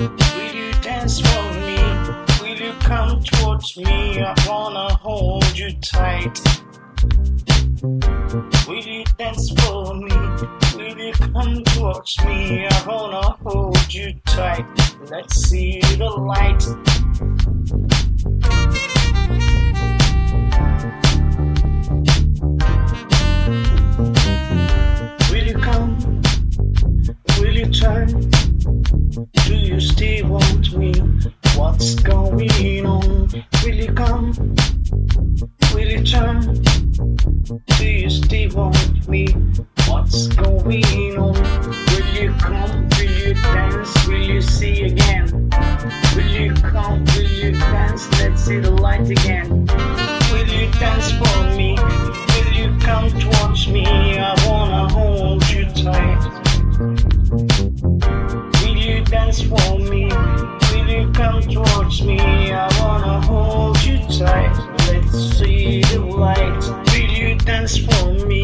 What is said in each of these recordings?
Will you dance for me? Will you come towards me? I wanna hold you tight. Will you dance for me? Will you come towards me? I wanna hold you tight. Let's see the light. Will you come? Will you turn? Do still want me? What's going on? Will you come? Will you turn? Do you still want me? What's going on? Will you come? Will you dance? Will you see again? Will you come? Will you dance? Let's see the light again. Will you dance dance for me? Will you come towards me? I wanna hold you tight. Let's see the light. Will you dance for me?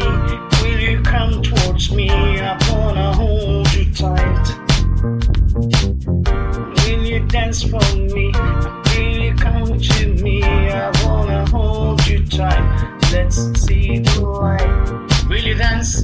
Will you come towards me? I wanna hold you tight. Will you dance for me? Will you come to me? I wanna hold you tight. Let's see the light. Will you dance?